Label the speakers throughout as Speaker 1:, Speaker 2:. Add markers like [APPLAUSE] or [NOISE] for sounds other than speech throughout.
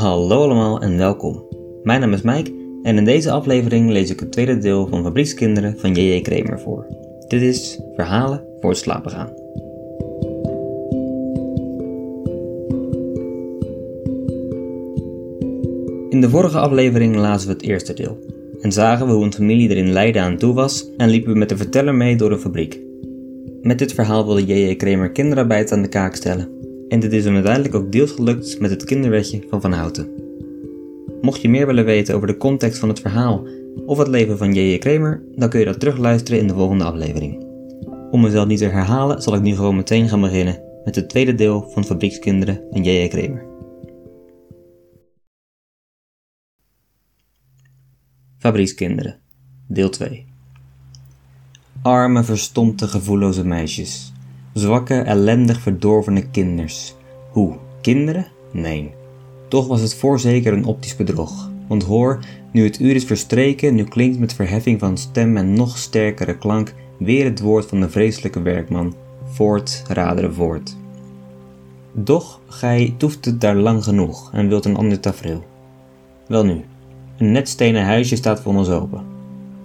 Speaker 1: Hallo allemaal en welkom. Mijn naam is Mike en in deze aflevering lees ik het tweede deel van Fabriekskinderen van J.J. Kramer voor. Dit is Verhalen voor het slapen gaan. In de vorige aflevering lazen we het eerste deel en zagen we hoe een familie er in Leiden aan toe was en liepen we met de verteller mee door een fabriek. Met dit verhaal wilde J.J. Kramer kinderarbeid aan de kaak stellen en dit is hem uiteindelijk ook deels gelukt met het kinderwetje van Van Houten. Mocht je meer willen weten over de context van het verhaal of het leven van J.J. Kramer, dan kun je dat terugluisteren in de volgende aflevering. Om mezelf niet te herhalen, zal ik nu gewoon meteen gaan beginnen met het tweede deel van Fabriekskinderen van J.J. Kramer. Fabriekskinderen, deel 2 Arme, verstompte, gevoelloze meisjes. Zwakke, ellendig verdorvene kinders. Hoe? Kinderen? Nee. Toch was het voorzeker een optisch bedrog. Want hoor, nu het uur is verstreken, nu klinkt met verheffing van stem en nog sterkere klank weer het woord van de vreselijke werkman. Voort, raderen voort. Doch, gij toeft het daar lang genoeg en wilt een ander tafereel. Welnu, een net stenen huisje staat voor ons open.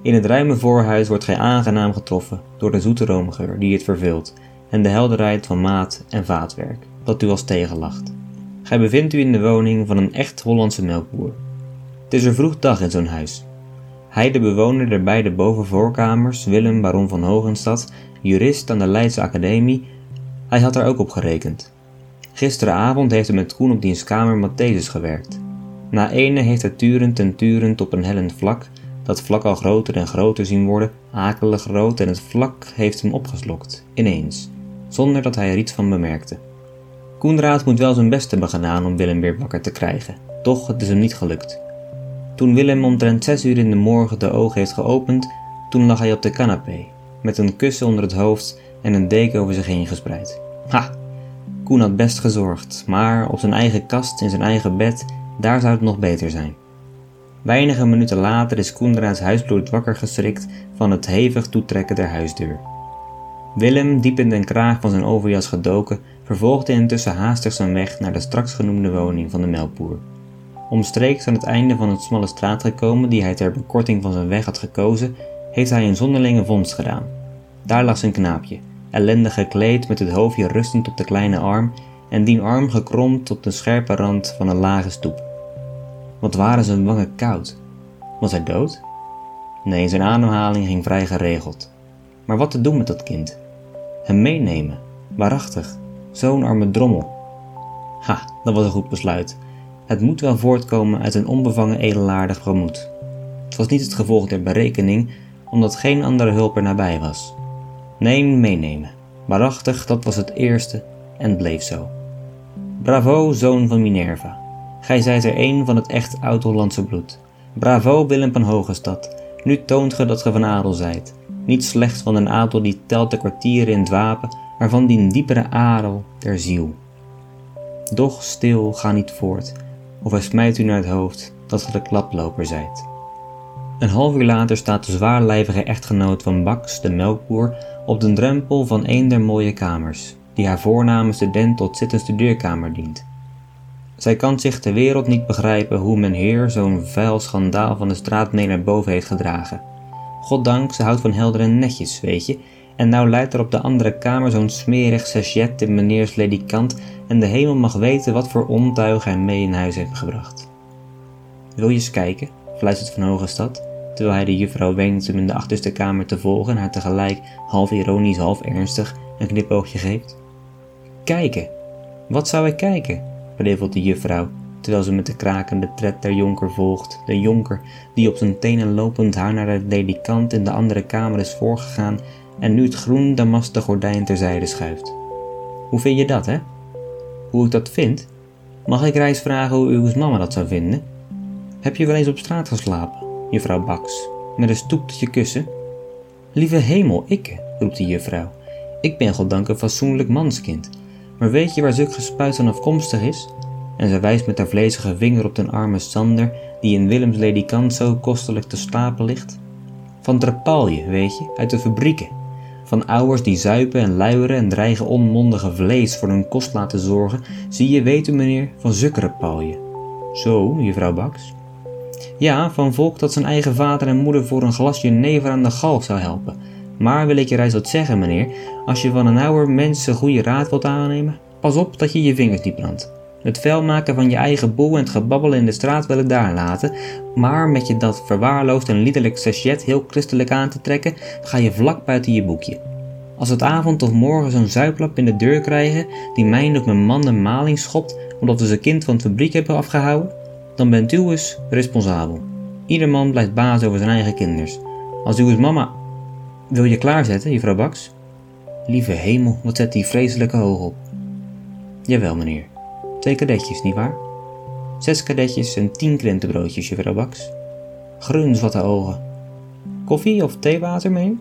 Speaker 1: In het ruime voorhuis wordt gij aangenaam getroffen door de zoete roomgeur die het verveelt en de helderheid van maat en vaatwerk dat u als tegenlacht. Gij bevindt u in de woning van een echt Hollandse melkboer. Het is er vroeg dag in zo'n huis. Hij, de bewoner der beide bovenvoorkamers, Willem baron van Hogenstad, jurist aan de Leidse Academie, hij had er ook op gerekend. Gisteravond heeft hij met Koen op diens kamer Matthäus gewerkt. Na ene heeft hij turend en turend op een hellend vlak, dat vlak al groter en groter zien worden, akelig rood en het vlak heeft hem opgeslokt, ineens, zonder dat hij er iets van bemerkte. Koenraad moet wel zijn best hebben gedaan om Willem weer wakker te krijgen, toch het is hem niet gelukt. Toen Willem omtrent zes uur in de morgen de ogen heeft geopend, toen lag hij op de canapé, met een kussen onder het hoofd en een deken over zich heen gespreid. Ha! Koen had best gezorgd, maar op zijn eigen kast in zijn eigen bed, daar zou het nog beter zijn. Weinige minuten later is Koenraads huisbloed wakker geschrikt van het hevig toetrekken der huisdeur. Willem, diep in den kraag van zijn overjas gedoken, vervolgde intussen haastig zijn weg naar de straks genoemde woning van de melkboer. Omstreeks aan het einde van het smalle straat gekomen die hij ter bekorting van zijn weg had gekozen, heeft hij een zonderlinge vondst gedaan. Daar lag zijn knaapje, ellendig gekleed met het hoofdje rustend op de kleine arm en die arm gekromd tot de scherpe rand van een lage stoep. Wat waren zijn wangen koud? Was hij dood? Nee, zijn ademhaling ging vrij geregeld. Maar wat te doen met dat kind? Hem meenemen, waarachtig, zo'n arme drommel. Ha, dat was een goed besluit. Het moet wel voortkomen uit een onbevangen edelaardig gemoed. Het was niet het gevolg der berekening, omdat geen andere hulp er nabij was. Nee, meenemen. Waarachtig, dat was het eerste en bleef zo. Bravo, zoon van Minerva. Gij zijt er een van het echt oud-Hollandse bloed. Bravo, Willem van Hogestad. Nu toont ge dat ge van adel zijt. Niet slechts van een adel die telt de kwartieren in het wapen, maar van die diepere adel der ziel. Doch stil, ga niet voort, of hij smijt u naar het hoofd dat ge de klaploper zijt. Een half uur later staat de zwaarlijvige echtgenoot van Bax, de melkboer, op de drempel van een der mooie kamers, die haar voorname student tot zit- en studeerkamer dient. Zij kan zich ter wereld niet begrijpen hoe men heer zo'n vuil schandaal van de straat mee naar boven heeft gedragen. Goddank, ze houdt van helder en netjes, weet je, en nou leidt er op de andere kamer zo'n smerig sachet in meneers ledikant en de hemel mag weten wat voor ontuig hij mee in huis heeft gebracht. Wil je eens kijken? fluistert Van Hogestad, terwijl hij de juffrouw wenkt hem in de achterste kamer te volgen en haar tegelijk half ironisch, half ernstig een knipoogje geeft. Kijken? Wat zou ik kijken? prevelt de juffrouw, terwijl ze met de krakende tred der jonker volgt. De jonker, die op zijn tenen lopend haar naar de ledikant in de andere kamer is voorgegaan en nu het groen damasten gordijn terzijde schuift. Hoe vind je dat, hè? Hoe ik dat vind? Mag ik reis vragen hoe uw mama dat zou vinden? Heb je wel eens op straat geslapen, juffrouw Baks, met een stoeptje kussen? Lieve hemel, ik, roept de juffrouw. Ik ben goddank een fatsoenlijk manskind. Maar weet je waar zulk gespuit van afkomstig is? En ze wijst met haar vlezige vinger op den arme Sander, die in Willems ledikant zo kostelijk te slapen ligt. Van trapalje, weet je, uit de fabrieken. Van ouwers die zuipen en luieren en dreigen onmondige vlees voor hun kost laten zorgen, zie je, weet u meneer, van zukkere palje. Zo, juffrouw Baks. Ja, van volk dat zijn eigen vader en moeder voor een glasje never aan de galg zou helpen. Maar wil ik je reis wat zeggen, meneer, als je van een ouder mens een goede raad wilt aannemen, pas op dat je je vingers niet brandt. Het vuil maken van je eigen boel en het gebabbel in de straat wil ik daar laten, maar met je dat verwaarloosd en liederlijk sachet heel christelijk aan te trekken, ga je vlak buiten je boekje. Als het avond of morgen zo'n zuiplap in de deur krijgen die mij of mijn man de maling schopt omdat we zijn kind van het fabriek hebben afgehouden, dan bent u eens responsabel. Ieder man blijft baas over zijn eigen kinders. Als u eens mama... Wil je klaarzetten, juffrouw Baks? Lieve hemel, wat zet die vreselijke hoog op. Jawel, meneer. Twee kadetjes, nietwaar? Zes kadetjes en tien krentenbroodjes, juffrouw Baks. De ogen. Koffie of theewater, mee?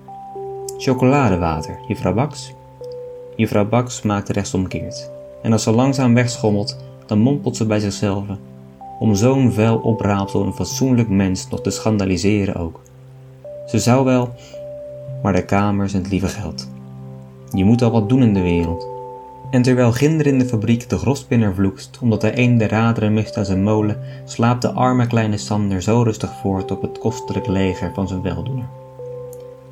Speaker 1: Chocoladewater, juffrouw Baks. Juffrouw Baks maakt rechtsomkeert. En als ze langzaam wegschommelt, dan mompelt ze bij zichzelf om zo'n vuil opraapsel een fatsoenlijk mens nog te schandaliseren ook. Ze zou wel, maar de kamers en het lieve geld. Je moet al wat doen in de wereld. En terwijl ginder in de fabriek de grospinner vloekst, omdat hij een de raderen mist aan zijn molen, slaapt de arme kleine Sander zo rustig voort op het kostelijk leger van zijn weldoener.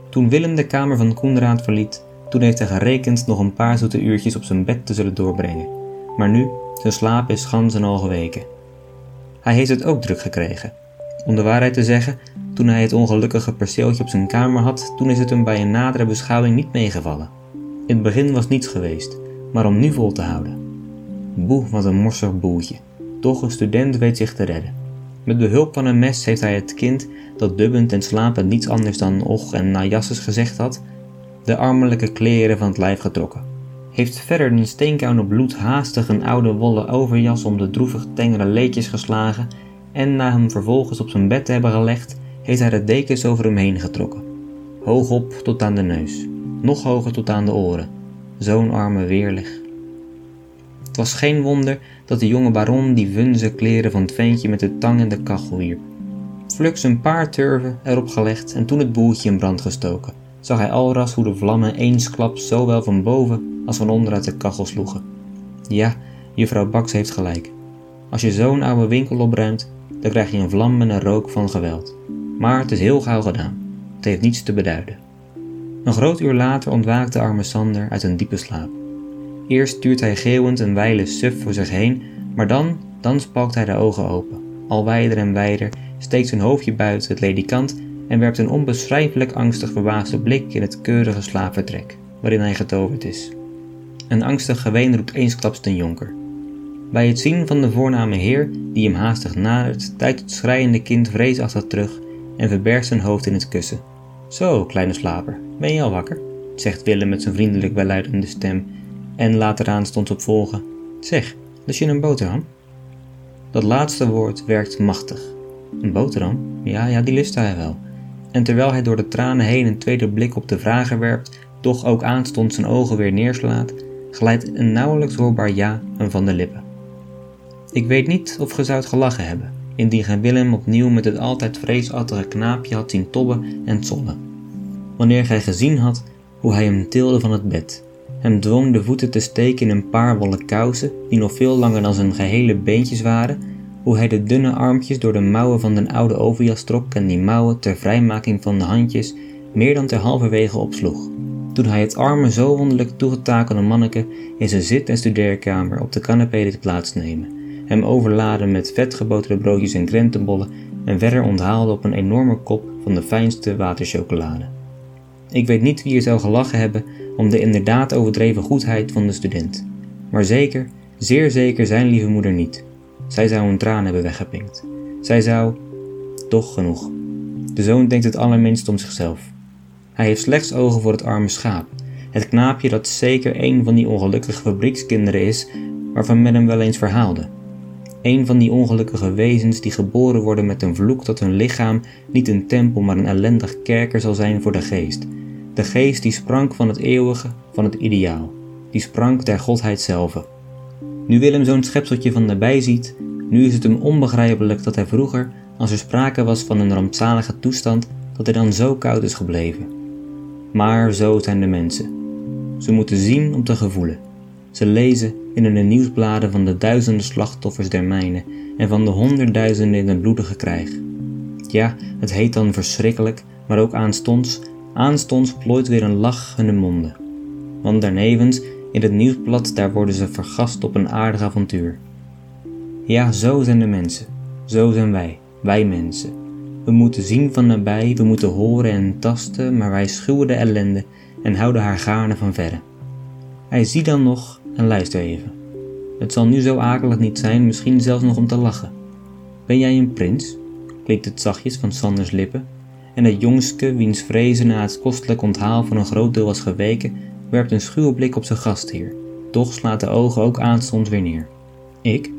Speaker 1: Toen Willem de kamer van Koenraad verliet, toen heeft hij gerekend nog een paar zoete uurtjes op zijn bed te zullen doorbrengen. Maar nu, zijn slaap is gans en al geweken. Hij heeft het ook druk gekregen. Om de waarheid te zeggen, toen hij het ongelukkige perceeltje op zijn kamer had, toen is het hem bij een nadere beschouwing niet meegevallen. In het begin was niets geweest, maar om nu vol te houden. Boe, wat een morsig boeltje. Toch een student weet zich te redden. Met behulp van een mes heeft hij het kind, dat dubbend en slapend niets anders dan och en najasses gezegd had, de armelijke kleren van het lijf getrokken heeft verder een steenkoude bloed haastig een oude wollen overjas om de droevig tengere leedjes geslagen en na hem vervolgens op zijn bed te hebben gelegd, heeft hij de dekens over hem heen getrokken. Hoog op tot aan de neus, nog hoger tot aan de oren. Zo'n arme weerlig. Het was geen wonder dat de jonge baron die vunze kleren van het ventje met de tang in de kachel wierp. Fluks een paar turven erop gelegd en toen het boeltje in brand gestoken, zag hij alras hoe de vlammen eensklaps zowel van boven als van onderuit de kachel sloegen. Ja, juffrouw Baks heeft gelijk. Als je zo'n oude winkel opruimt, dan krijg je een vlam en een rook van geweld. Maar het is heel gauw gedaan. Het heeft niets te beduiden. Een groot uur later ontwaakt de arme Sander uit een diepe slaap. Eerst stuurt hij geeuwend een wijle suf voor zich heen, maar dan, dan spalkt hij de ogen open. Al wijder en wijder steekt zijn hoofdje buiten het ledikant en werpt een onbeschrijfelijk angstig verbaasde blik in het keurige slaapvertrek waarin hij getoverd is. Een angstig geween roept eensklaps ten jonker. Bij het zien van de voorname heer, die hem haastig nadert, duikt het schreiende kind vreesachtig terug en verbergt zijn hoofd in het kussen. Zo, kleine slaper, ben je al wakker? zegt Willem met zijn vriendelijk welluidende stem en later aanstonds op volgen. Zeg, lust je een boterham? Dat laatste woord werkt machtig. Een boterham? Ja, ja, die lust hij wel. En terwijl hij door de tranen heen een tweede blik op de vrager werpt, toch ook aanstonds zijn ogen weer neerslaat, glijdt een nauwelijks hoorbaar ja hem van de lippen. Ik weet niet of ge zou gelachen hebben, indien gij Willem opnieuw met het altijd vreesachtige knaapje had zien tobben en zollen. Wanneer gij gezien had hoe hij hem tilde van het bed, hem dwong de voeten te steken in een paar wollen kousen die nog veel langer dan zijn gehele beentjes waren, hoe hij de dunne armpjes door de mouwen van den oude overjas trok en die mouwen ter vrijmaking van de handjes meer dan ter halverwege opsloeg toen hij het arme, zo wonderlijk toegetakelde manneke in zijn zit- en studeerkamer op de canapé liet plaatsnemen, hem overladen met vetgeboterde broodjes en krentenbollen en verder onthaalde op een enorme kop van de fijnste waterchocolade. Ik weet niet wie er zou gelachen hebben om de inderdaad overdreven goedheid van de student, maar zeker, zeer zeker zijn lieve moeder niet. Zij zou een traan hebben weggepinkt. Zij zou... Toch genoeg. De zoon denkt het allerminst om zichzelf. Hij heeft slechts ogen voor het arme schaap, het knaapje dat zeker een van die ongelukkige fabriekskinderen is waarvan men hem wel eens verhaalde. Een van die ongelukkige wezens die geboren worden met een vloek dat hun lichaam niet een tempel maar een ellendig kerker zal zijn voor de geest. De geest die sprank van het eeuwige, van het ideaal. Die sprank der godheid zelf. Nu Willem zo'n schepseltje van nabij ziet, nu is het hem onbegrijpelijk dat hij vroeger, als er sprake was van een rampzalige toestand, dat hij dan zo koud is gebleven. Maar zo zijn de mensen. Ze moeten zien om te gevoelen. Ze lezen in de nieuwsbladen van de duizenden slachtoffers der mijnen en van de honderdduizenden in het bloedige krijg. Ja, het heet dan verschrikkelijk, maar ook aanstonds, aanstonds plooit weer een lach hun monden. Want daarnevens, in het nieuwsblad, daar worden ze vergast op een aardig avontuur. Ja, zo zijn de mensen, zo zijn wij, wij mensen. We moeten zien van nabij, we moeten horen en tasten, maar wij schuwen de ellende en houden haar gaarne van verre. Hij ziet dan nog en luister even. Het zal nu zo akelig niet zijn, misschien zelfs nog om te lachen. Ben jij een prins? klinkt het zachtjes van Sanders lippen, en het jongske, wiens vrezen na het kostelijk onthaal van een groot deel was geweken, werpt een schuwe blik op zijn gastheer, doch slaat de ogen ook aanstonds weer neer. Ik?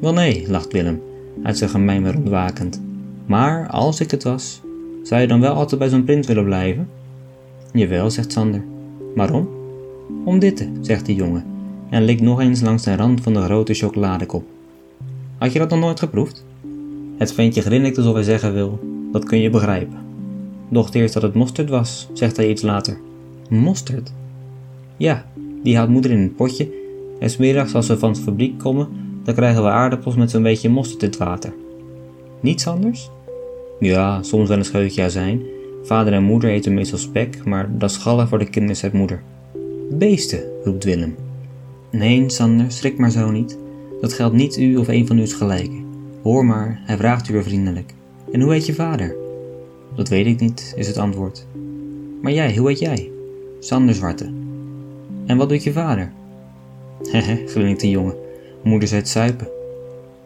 Speaker 1: Wel nee, lacht Willem, uit zijn gemijmer ontwakend. Maar als ik het was, zou je dan wel altijd bij zo'n prins willen blijven? Jawel, zegt Sander. Waarom? Om dit, zegt de jongen en likt nog eens langs de rand van de grote chocoladekop. Had je dat nog nooit geproefd? Het ventje grinnikt alsof hij zeggen wil, dat kun je begrijpen. Docht eerst dat het mosterd was, zegt hij iets later. Mosterd? Ja, die houdt moeder in een potje en smiddags als we van de fabriek komen, dan krijgen we aardappels met zo'n beetje mosterd in het water. Niets anders? Ja, soms wel een scheutje azijn. Vader en moeder eten meestal spek, maar dat is gallen voor de kinderen, zegt moeder. Beesten, roept Willem. Nee, Sander, schrik maar zo niet. Dat geldt niet u of een van uw gelijken. Hoor maar, hij vraagt u weer vriendelijk. En hoe heet je vader? Dat weet ik niet, is het antwoord. Maar jij, hoe heet jij? Sander Zwarte. En wat doet je vader? [LAUGHS] Hehe, grinnikt de jongen. Moeder het suipen.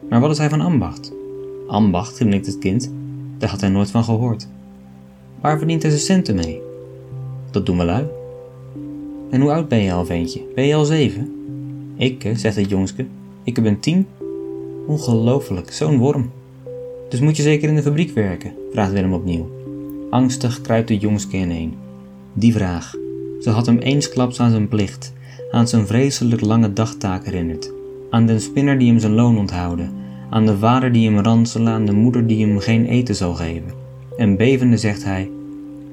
Speaker 1: Maar wat is hij van ambacht? Ambacht, grinnikt het kind. Daar had hij nooit van gehoord. Waar verdient hij zijn centen mee? Dat doen we lui. En hoe oud ben je al, ventje? Ben je al zeven? Ik, zegt het jongske. Ik ben tien. Ongelooflijk, zo'n worm. Dus moet je zeker in de fabriek werken? vraagt Willem opnieuw. Angstig kruipt de jongske ineen. Die vraag. Ze had hem eensklaps aan zijn plicht, aan zijn vreselijk lange dagtaak herinnerd. Aan den spinner die hem zijn loon onthouden, aan de vader die hem ranselen, aan de moeder die hem geen eten zal geven. En bevende zegt hij: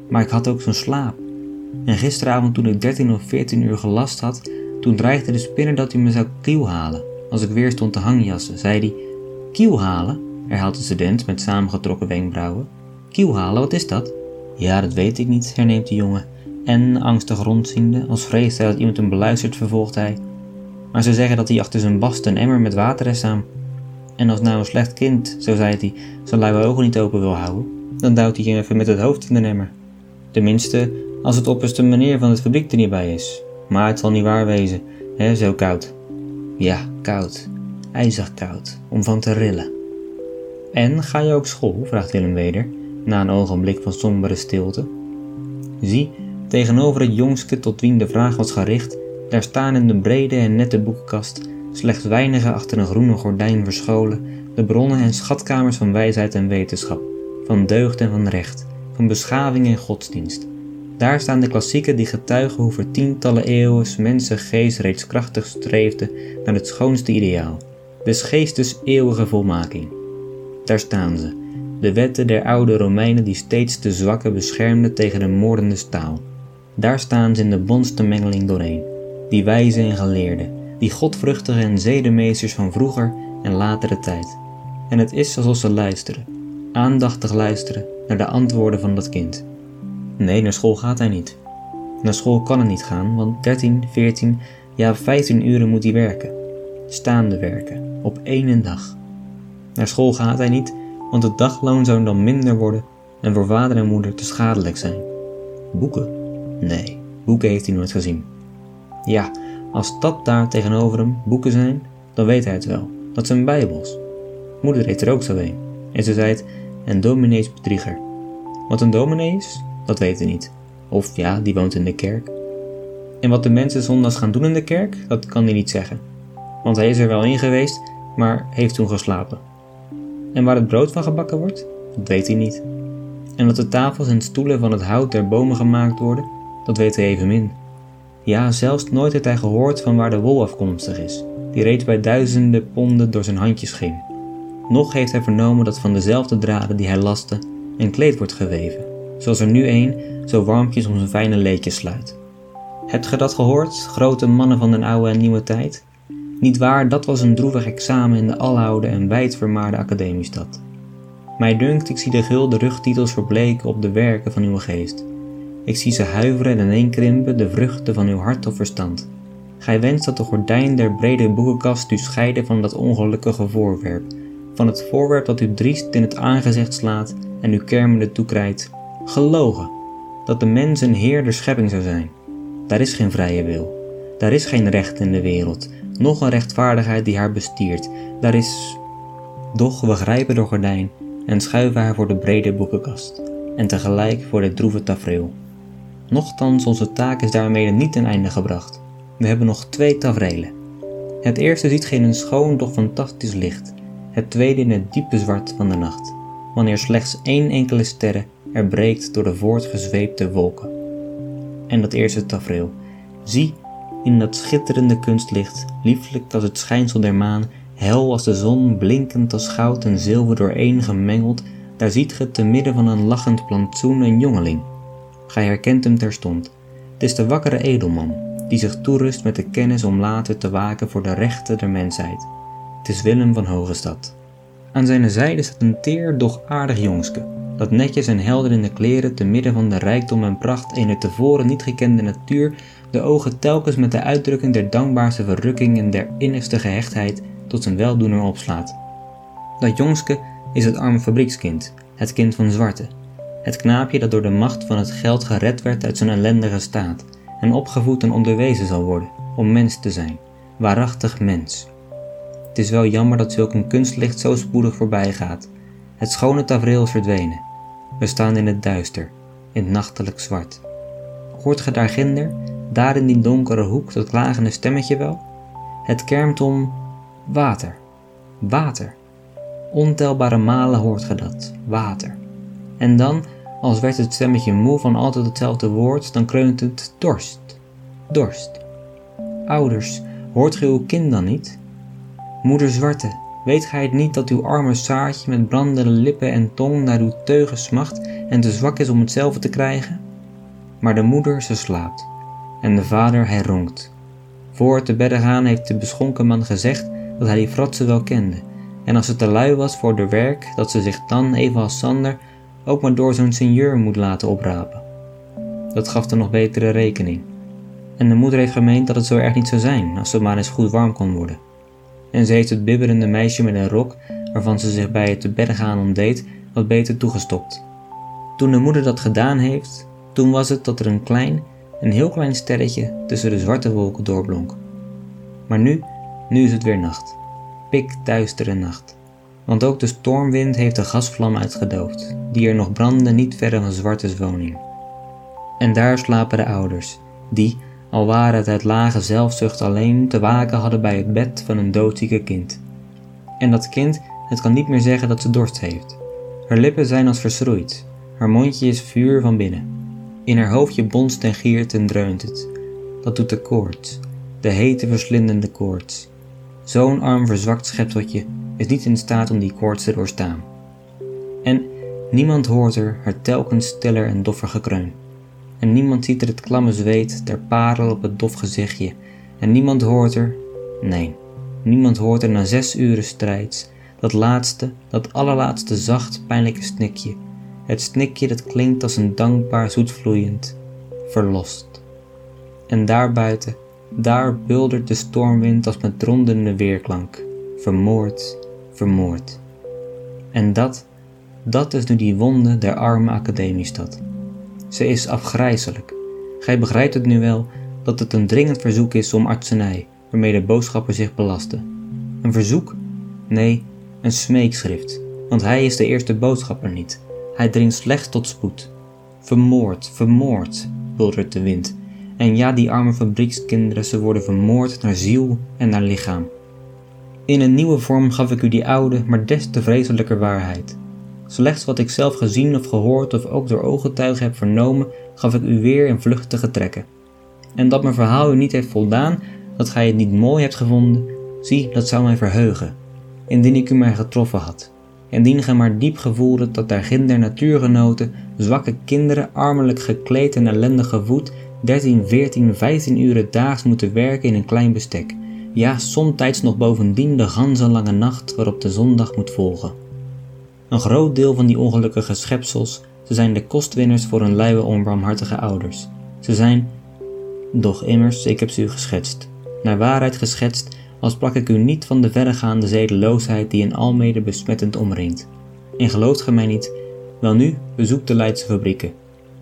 Speaker 1: Maar ik had ook zo'n slaap. En gisteravond toen ik 13 of 14 uur gelast had, toen dreigde de spinner dat hij me zou kiel halen. Als ik weer stond te hangjassen, zei hij: Kiel halen? herhaalt de student met samengetrokken wenkbrauwen. Kiel halen, wat is dat? Ja, dat weet ik niet, herneemt de jongen. En, angstig rondziende, als vreest hij dat iemand hem beluistert, vervolgt hij. Maar ze zeggen dat hij achter zijn bast een emmer met water is aan. En als nou een slecht kind, zo zei hij, zijn luie ogen niet open wil houden, dan duwt hij je even met het hoofd in de emmer. Tenminste, als het opperste meneer van het fabriek er niet bij is. Maar het zal niet waar wezen, hè, zo koud. Ja, koud. IJzig koud, om van te rillen. En ga je ook school? vraagt Willem weder, na een ogenblik van sombere stilte. Zie, tegenover het jongske tot wien de vraag was gericht, daar staan in de brede en nette boekenkast, slechts weinige achter een groene gordijn verscholen, de bronnen en schatkamers van wijsheid en wetenschap, van deugd en van recht, van beschaving en godsdienst, daar staan de klassieken die getuigen hoe voor tientallen eeuwen mensengeest reeds krachtig streefde naar het schoonste ideaal, des geestes eeuwige volmaking. Daar staan ze, de wetten der oude Romeinen die steeds de zwakke beschermden tegen de moordende staal. Daar staan ze in de bonste mengeling doorheen, die wijze en geleerden, die godvruchtige en zedemeesters van vroeger en latere tijd. En het is alsof ze luisteren, aandachtig luisteren naar de antwoorden van dat kind. Nee, naar school gaat hij niet. Naar school kan hij niet gaan, want 13, 14, ja 15 uren moet hij werken. Staande werken, op één dag. Naar school gaat hij niet, want het dagloon zou dan minder worden en voor vader en moeder te schadelijk zijn. Boeken? Nee, boeken heeft hij nooit gezien. Ja, als dat daar tegenover hem boeken zijn, dan weet hij het wel. Dat zijn bijbels. Moeder heeft er ook zo een. En ze zei het, en dominees bedrieger. Wat een dominee is? Dat weten we niet. Of ja, die woont in de kerk. En wat de mensen zondags gaan doen in de kerk, dat kan hij niet zeggen. Want hij is er wel in geweest, maar heeft toen geslapen. En waar het brood van gebakken wordt, dat weet hij niet. En dat de tafels en stoelen van het hout der bomen gemaakt worden, dat weet hij evenmin. Ja, zelfs nooit heeft hij gehoord van waar de wol afkomstig is, die reeds bij duizenden ponden door zijn handjes ging. Nog heeft hij vernomen dat van dezelfde draden die hij laste, een kleed wordt geweven zoals er nu een zo warmpjes om zijn fijne leedjes sluit. Hebt ge dat gehoord, grote mannen van den oude en nieuwe tijd? Niet waar, dat was een droevig examen in de alloude en wijdvermaarde academiestad. Mij dunkt, ik zie de gulden rugtitels verbleken op de werken van uw geest. Ik zie ze huiveren en ineenkrimpen, de vruchten van uw hart of verstand. Gij wenst dat de gordijn der brede boekenkast u scheiden van dat ongelukkige voorwerp, van het voorwerp dat u driest in het aangezicht slaat en u kermende toekrijt. Gelogen, dat de mens een heer der schepping zou zijn. Daar is geen vrije wil. Daar is geen recht in de wereld, nog een rechtvaardigheid die haar bestiert. Daar is. Doch we grijpen de gordijn en schuiven haar voor de brede boekenkast, en tegelijk voor dit droeve tafereel. Nochtans, onze taak is daarmee niet ten einde gebracht. We hebben nog twee tafereelen. Het eerste ziet geen een schoon, doch fantastisch licht. Het tweede in het diepe zwart van de nacht, wanneer slechts één enkele sterre er breekt door de voortgezweepte wolken. En dat eerste tafereel. Zie, in dat schitterende kunstlicht, lieflijk als het schijnsel der maan, hel als de zon, blinkend als goud en zilver dooreen gemengeld, daar ziet ge te midden van een lachend plantsoen een jongeling. Gij herkent hem terstond. Het is de wakkere edelman, die zich toerust met de kennis om later te waken voor de rechten der mensheid. Het is Willem van Hogestad. Aan zijn zijde staat een teer, doch aardig jongske, dat netjes en helder in de kleren te midden van de rijkdom en pracht eener tevoren niet gekende natuur de ogen telkens met de uitdrukking der dankbaarste verrukking en der innigste gehechtheid tot zijn weldoener opslaat. Dat jongske is het arme fabriekskind, het kind van zwarte, het knaapje dat door de macht van het geld gered werd uit zijn ellendige staat en opgevoed en onderwezen zal worden om mens te zijn, waarachtig mens. Het is wel jammer dat zulk een kunstlicht zo spoedig voorbij gaat. Het schone tafereel verdwenen. We staan in het duister, in het nachtelijk zwart. Hoort ge daar ginder, daar in die donkere hoek, dat klagende stemmetje wel? Het kermt om water, water. Ontelbare malen hoort ge dat, water. En dan, als werd het stemmetje moe van altijd hetzelfde woord, dan kreunt het dorst, dorst. Ouders, hoort ge uw kind dan niet? Moeder Zwarte, weet gij het niet dat uw arme zaadje met brandende lippen en tong naar uw teugen smacht en te zwak is om hetzelfde te krijgen? Maar de moeder, ze slaapt, en de vader, hij ronkt. Voor het te bedden gaan heeft de beschonken man gezegd dat hij die fratsen wel kende, en als ze te lui was voor de werk, dat ze zich dan, evenals Sander, ook maar door zo'n seigneur moet laten oprapen. Dat gaf de nog betere rekening. En de moeder heeft gemeend dat het zo erg niet zou zijn als ze maar eens goed warm kon worden. En ze heeft het bibberende meisje met een rok, waarvan ze zich bij het te bedden gaan ontdeed, wat beter toegestopt. Toen de moeder dat gedaan heeft, toen was het dat er een klein, een heel klein sterretje tussen de zwarte wolken doorblonk. Maar nu, nu is het weer nacht. Pikduistere nacht. Want ook de stormwind heeft de gasvlam uitgedoofd, die er nog brandde niet verre van Zwartes woning. En daar slapen de ouders, die, al waren het uit lage zelfzucht alleen, te waken hadden bij het bed van een doodzieke kind. En dat kind, het kan niet meer zeggen dat ze dorst heeft. Haar lippen zijn als verschroeid, haar mondje is vuur van binnen. In haar hoofdje bonst en giert en dreunt het. Dat doet de koorts, de hete verslindende koorts. Zo'n arm verzwakt schepseltje is niet in staat om die koorts te doorstaan. En niemand hoort er haar telkens stiller en doffer gekreun. En niemand ziet er het klamme zweet der parel op het dof gezichtje. En niemand hoort er, nee, niemand hoort er na zes uren strijds, dat laatste, dat allerlaatste zacht, pijnlijke snikje. Het snikje dat klinkt als een dankbaar zoetvloeiend, verlost. En daarbuiten, daar buldert de stormwind als met rondende weerklank, vermoord, vermoord. En dat, dat is nu die wonde der arme academiestad. Ze is afgrijzelijk. Gij begrijpt het nu wel dat het een dringend verzoek is om artsenij, waarmee de boodschapper zich belasten. Een verzoek? Nee, een smeekschrift, want hij is de eerste boodschapper niet. Hij dringt slechts tot spoed. Vermoord, vermoord, buldert de wind. En ja, die arme fabriekskinderen, ze worden vermoord naar ziel en naar lichaam. In een nieuwe vorm gaf ik u die oude, maar des te vreselijker waarheid. Slechts wat ik zelf gezien of gehoord of ook door ooggetuigen heb vernomen, gaf ik u weer in vluchtige trekken. En dat mijn verhaal u niet heeft voldaan, dat gij het niet mooi hebt gevonden, zie, dat zou mij verheugen, indien ik u maar getroffen had. Indien gij maar diep gevoelde dat daar ginder natuurgenoten, zwakke kinderen, armelijk gekleed en ellendig gevoed, 13, 14, 15 uren daags moeten werken in een klein bestek. Ja, somtijds nog bovendien de ganzenlange nacht waarop de zondag moet volgen. Een groot deel van die ongelukkige schepsels, ze zijn de kostwinners voor hun luie onbarmhartige ouders. Ze zijn, doch immers, ik heb ze u geschetst, naar waarheid geschetst, als plak ik u niet van de verregaande zedeloosheid die een almede besmettend omringt. En gelooft ge mij niet? Welnu, bezoek de Leidse fabrieken.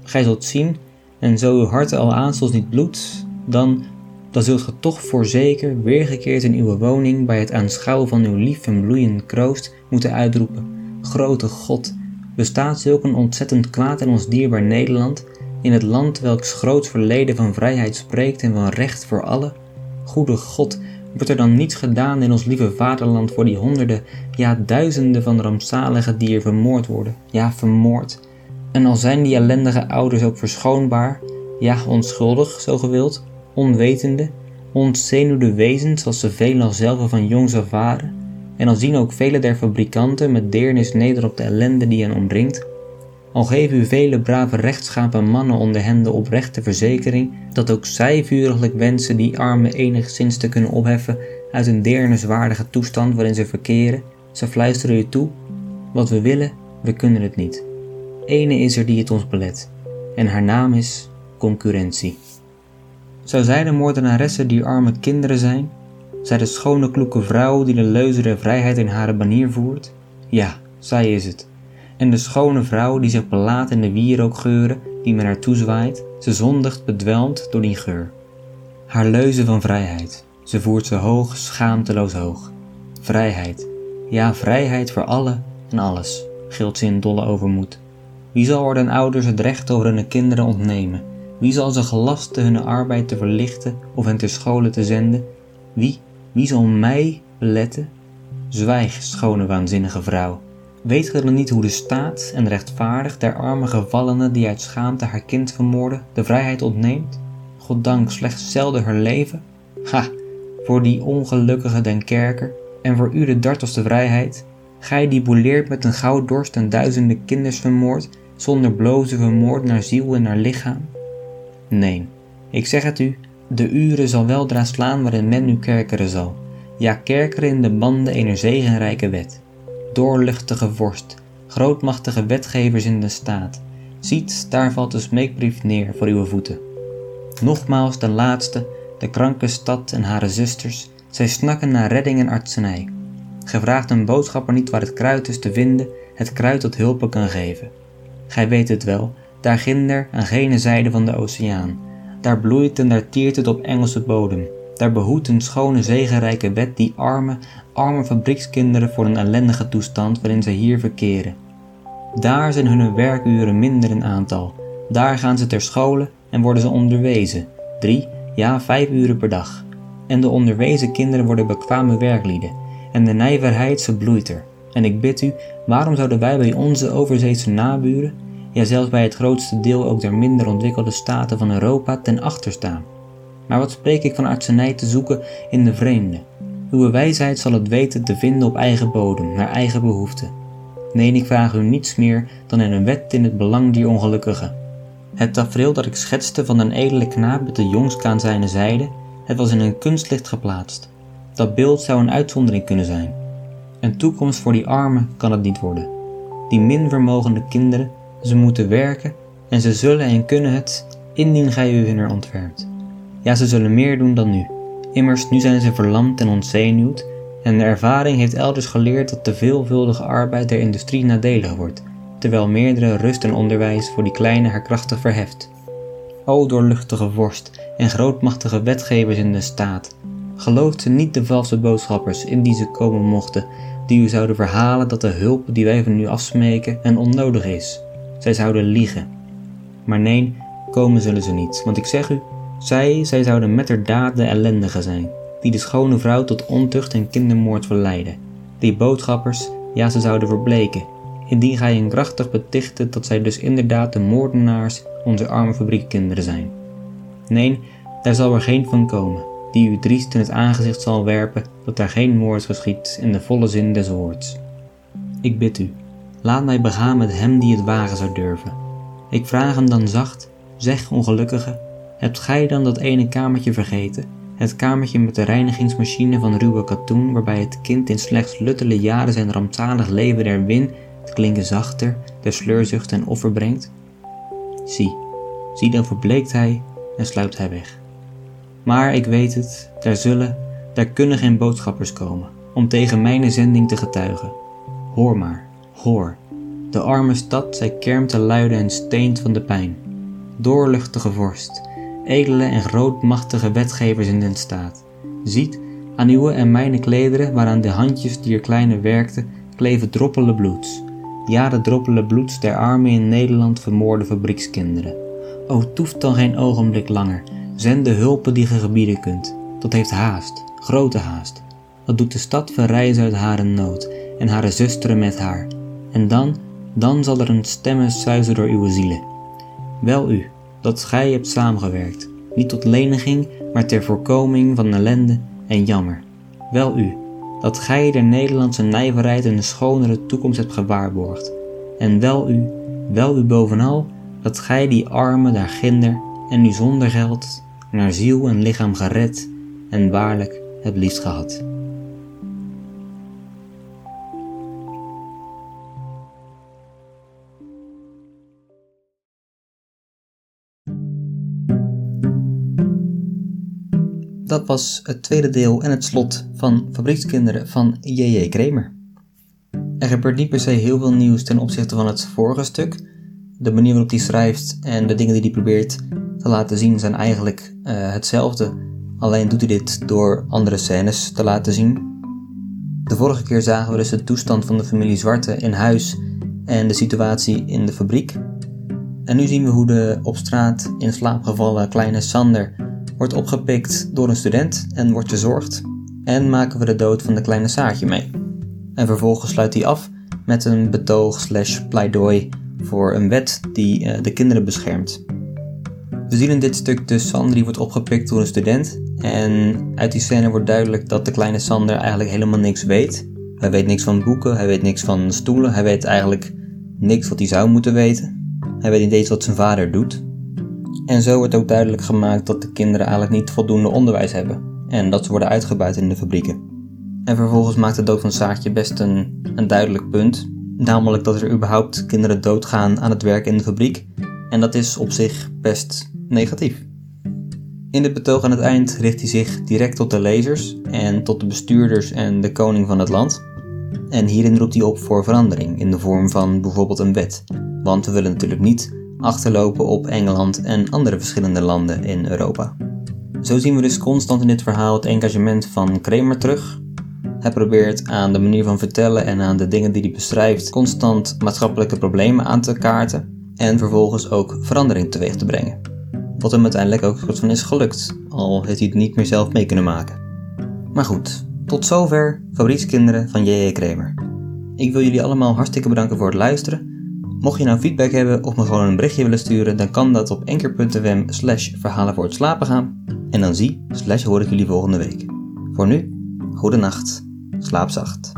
Speaker 1: Gij zult zien, en zo uw hart al aanstos niet bloedt, dan, dan zult ge toch voorzeker weergekeerd in uw woning bij het aanschouwen van uw lief en bloeiend kroost moeten uitroepen: Grote God, bestaat zulk een ontzettend kwaad in ons dierbaar Nederland, in het land welks groot verleden van vrijheid spreekt en van recht voor allen? Goede God, wordt er dan niets gedaan in ons lieve vaderland voor die honderden, ja duizenden van rampzalige die er vermoord worden? Ja, vermoord. En al zijn die ellendige ouders ook verschoonbaar, ja onschuldig, zo gewild, onwetende, ontzenuwde wezens als ze veelal zelf van jongs af waren, en al zien ook vele der fabrikanten met deernis neder op de ellende die hen omringt, al geven u vele brave rechtschapen mannen onder hen de oprechte verzekering dat ook zij vuriglijk wensen die armen enigszins te kunnen opheffen uit een deerniswaardige toestand waarin ze verkeren, ze fluisteren u toe: wat we willen, we kunnen het niet. Ene is er die het ons belet, en haar naam is concurrentie. Zou zij de moordenaresse die arme kinderen zijn? Zij de schone kloeke vrouw die de leuze der vrijheid in haar banier voert? Ja, zij is het en de schone vrouw die zich belaat in de wierookgeuren die men haar toezwaait, ze zondigt bedwelmd door die geur. Haar leuze van vrijheid, ze voert ze hoog, schaamteloos hoog. Vrijheid, ja vrijheid voor alle en alles, gilt ze in dolle overmoed. Wie zal er den ouders het recht over hun kinderen ontnemen? Wie zal ze gelasten hun arbeid te verlichten of hen ter schole te zenden? Wie, wie zal mij beletten? Zwijg, schone waanzinnige vrouw. Weet ge dan niet hoe de staat en rechtvaardig der arme gevallene die uit schaamte haar kind vermoorden, de vrijheid ontneemt? Goddank slechts zelden haar leven? Ha, voor die ongelukkige den kerker en voor u de dartelste vrijheid, gij die boeleert met een gouddorst en duizenden kinders vermoord, zonder bloze vermoord naar ziel en naar lichaam? Nee, ik zeg het u, de uren zal weldra slaan waarin men u kerkeren zal, ja kerkeren in de banden eener zegenrijke wet doorluchtige vorst, grootmachtige wetgevers in de staat, ziet, daar valt de smeekbrief neer voor uw voeten. Nogmaals de laatste, de kranke stad en hare zusters, zij snakken naar redding en artsenij. Gij vraagt een boodschapper niet waar het kruid is te vinden, het kruid dat hulpen kan geven. Gij weet het wel, daar ginder aan gene zijde van de oceaan, daar bloeit en daar tiert het op Engelse bodem, daar behoedt een schone zegenrijke wet die arme, arme fabriekskinderen voor een ellendige toestand waarin zij hier verkeren. Daar zijn hun werkuren minder in aantal. Daar gaan ze ter schole en worden ze onderwezen, drie, ja vijf uren per dag. En de onderwezen kinderen worden bekwame werklieden, en de nijverheid ze bloeit er. En ik bid u, waarom zouden wij bij onze overzeese naburen, ja zelfs bij het grootste deel ook der minder ontwikkelde staten van Europa, ten achter staan? Maar wat spreek ik van artsenij te zoeken in de vreemde? Uw wijsheid zal het weten te vinden op eigen bodem, naar eigen behoeften. Nee, ik vraag u niets meer dan in een wet in het belang dier ongelukkigen. Het tafereel dat ik schetste van een edele knaap met de jongske aan zijne zijde, het was in een kunstlicht geplaatst. Dat beeld zou een uitzondering kunnen zijn. Een toekomst voor die armen kan het niet worden. Die minvermogende kinderen, ze moeten werken en ze zullen en kunnen het, indien gij u hunner ontwerpt. Ja, ze zullen meer doen dan nu. Immers, nu zijn ze verlamd en ontzenuwd, en de ervaring heeft elders geleerd dat de veelvuldige arbeid der industrie nadelig wordt, terwijl meerdere rust en onderwijs voor die kleine haar krachtig verheft. O doorluchtige vorst en grootmachtige wetgevers in de staat, gelooft ze niet de valse boodschappers in die ze komen mochten, die u zouden verhalen dat de hulp die wij van u afsmeken en onnodig is. Zij zouden liegen. Maar nee, komen zullen ze niet, want ik zeg u, zij, zij zouden met haar daad de ellendige zijn, die de schone vrouw tot ontucht en kindermoord verleiden. Die boodschappers, ja, ze zouden verbleken, indien gij hen krachtig betichtte dat zij dus inderdaad de moordenaars onze arme fabriekkinderen zijn. Nee, daar zal er geen van komen, die u driest in het aangezicht zal werpen dat daar geen moord geschiet in de volle zin des woords. Ik bid u, laat mij begaan met hem die het wagen zou durven. Ik vraag hem dan zacht, zeg ongelukkige, Hebt gij dan dat ene kamertje vergeten? Het kamertje met de reinigingsmachine van ruwe katoen, waarbij het kind in slechts luttele jaren zijn rampzalig leven der win, het klinken zachter, de sleurzucht en offer brengt? Zie, zie dan verbleekt hij en sluipt hij weg. Maar ik weet het, daar zullen, daar kunnen geen boodschappers komen, om tegen mijn zending te getuigen. Hoor maar, hoor, de arme stad, zij kermt te luiden en steent van de pijn. Doorluchtige vorst, edele en grootmachtige wetgevers in den staat. Ziet, aan uwe en mijn klederen, waaraan de handjes die er kleine werkten, kleven droppelen bloeds. Ja, de droppelen bloeds der arme in Nederland vermoorde fabriekskinderen. O, toeft dan geen ogenblik langer, zend de hulpen die ge gebieden kunt. Dat heeft haast, grote haast. Dat doet de stad verrijzen uit hare nood, en hare zusteren met haar. En dan, dan zal er een stemme suizen door uw zielen. Wel u, dat gij hebt samengewerkt, niet tot leniging, maar ter voorkoming van ellende en jammer. Wel u, dat gij der Nederlandse nijverheid een schonere toekomst hebt gewaarborgd. En wel u, wel u bovenal, dat gij die armen daar ginder en nu zonder geld naar ziel en lichaam gered en waarlijk het liefst gehad. Dat was het tweede deel en het slot van Fabriekskinderen van J.J. Kramer. Er gebeurt niet per se heel veel nieuws ten opzichte van het vorige stuk. De manier waarop hij schrijft en de dingen die hij probeert te laten zien zijn eigenlijk uh, hetzelfde. Alleen doet hij dit door andere scènes te laten zien. De vorige keer zagen we dus de toestand van de familie Zwarte in huis en de situatie in de fabriek. En nu zien we hoe de op straat in slaap gevallen kleine Sander wordt opgepikt door een student en wordt verzorgd. En maken we de dood van de kleine Saartje mee. En vervolgens sluit hij af met een betoog slash pleidooi voor een wet die uh, de kinderen beschermt. We zien in dit stuk dus Sander die wordt opgepikt door een student. En uit die scène wordt duidelijk dat de kleine Sander eigenlijk helemaal niks weet. Hij weet niks van boeken, hij weet niks van stoelen, hij weet eigenlijk niks wat hij zou moeten weten. Hij weet niet eens wat zijn vader doet. En zo wordt ook duidelijk gemaakt dat de kinderen eigenlijk niet voldoende onderwijs hebben en dat ze worden uitgebuit in de fabrieken. En vervolgens maakt de dood van Saartje best een, een duidelijk punt, namelijk dat er überhaupt kinderen doodgaan aan het werk in de fabriek en dat is op zich best negatief. In dit betoog aan het eind richt hij zich direct tot de lezers en tot de bestuurders en de koning van het land. En hierin roept hij op voor verandering in de vorm van bijvoorbeeld een wet. Want we willen natuurlijk niet achterlopen op Engeland en andere verschillende landen in Europa. Zo zien we dus constant in dit verhaal het engagement van Kramer terug. Hij probeert aan de manier van vertellen en aan de dingen die hij beschrijft constant maatschappelijke problemen aan te kaarten en vervolgens ook verandering teweeg te brengen. Wat hem uiteindelijk ook soort van is gelukt, al heeft hij het niet meer zelf mee kunnen maken. Maar goed, tot zover Fabriekskinderen van J.J. Kramer. Ik wil jullie allemaal hartstikke bedanken voor het luisteren Mocht je nou feedback hebben of me gewoon een berichtje willen sturen, dan kan dat op enker.fm slash verhalen voor het slapen gaan. En dan zie slash hoor ik jullie volgende week. Voor nu, goede nacht, slaap zacht.